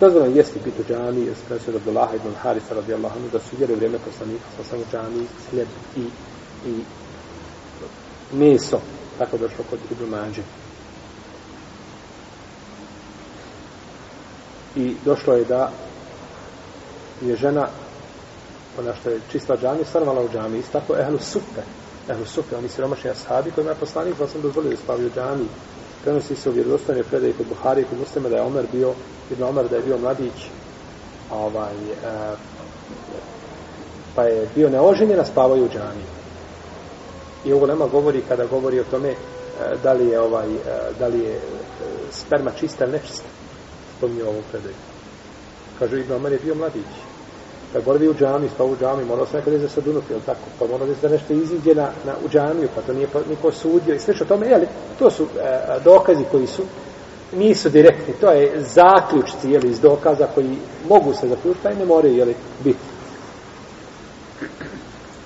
Dozvoljeno jesti pit u džami, jer se presu od Abdullaha ibn Harisa radijallahu anhu, da su jeli u vrijeme poslanika sa samo džami, hljeb i, i meso. Tako došlo kod Ibn Mađe. I došlo je da je žena ona što je čista džami, stanovala u džami. Isto tako ehlu supe. Ehlu supe, oni siromašni ashabi kojima je poslanik, pa sam dozvolio da spavaju u džami. Prenosi se u vjerodostojne predaje kod Buhari i kod muslima da je Omer bio, Ibn Omer da je bio mladić, ovaj, e, pa je bio neoženjen, a spavaju u džami. I ovo nema govori kada govori o tome e, da li je ovaj, e, da li je e, sperma čista ili nečista. Spominje ovu predaju. Kaže, Ibn Omer je bio mladić da boravi u džami, spao u džami, morao se nekada za dunuti, jel tako? Pa morao da nešto iziđe na, na, u džamiju, pa to nije pa, niko sudio i sve što tome, jeli, to su e, dokazi koji su, nisu direktni, to je zaključci, jeli, iz dokaza koji mogu se zaključiti, pa i ne moraju, jeli, biti.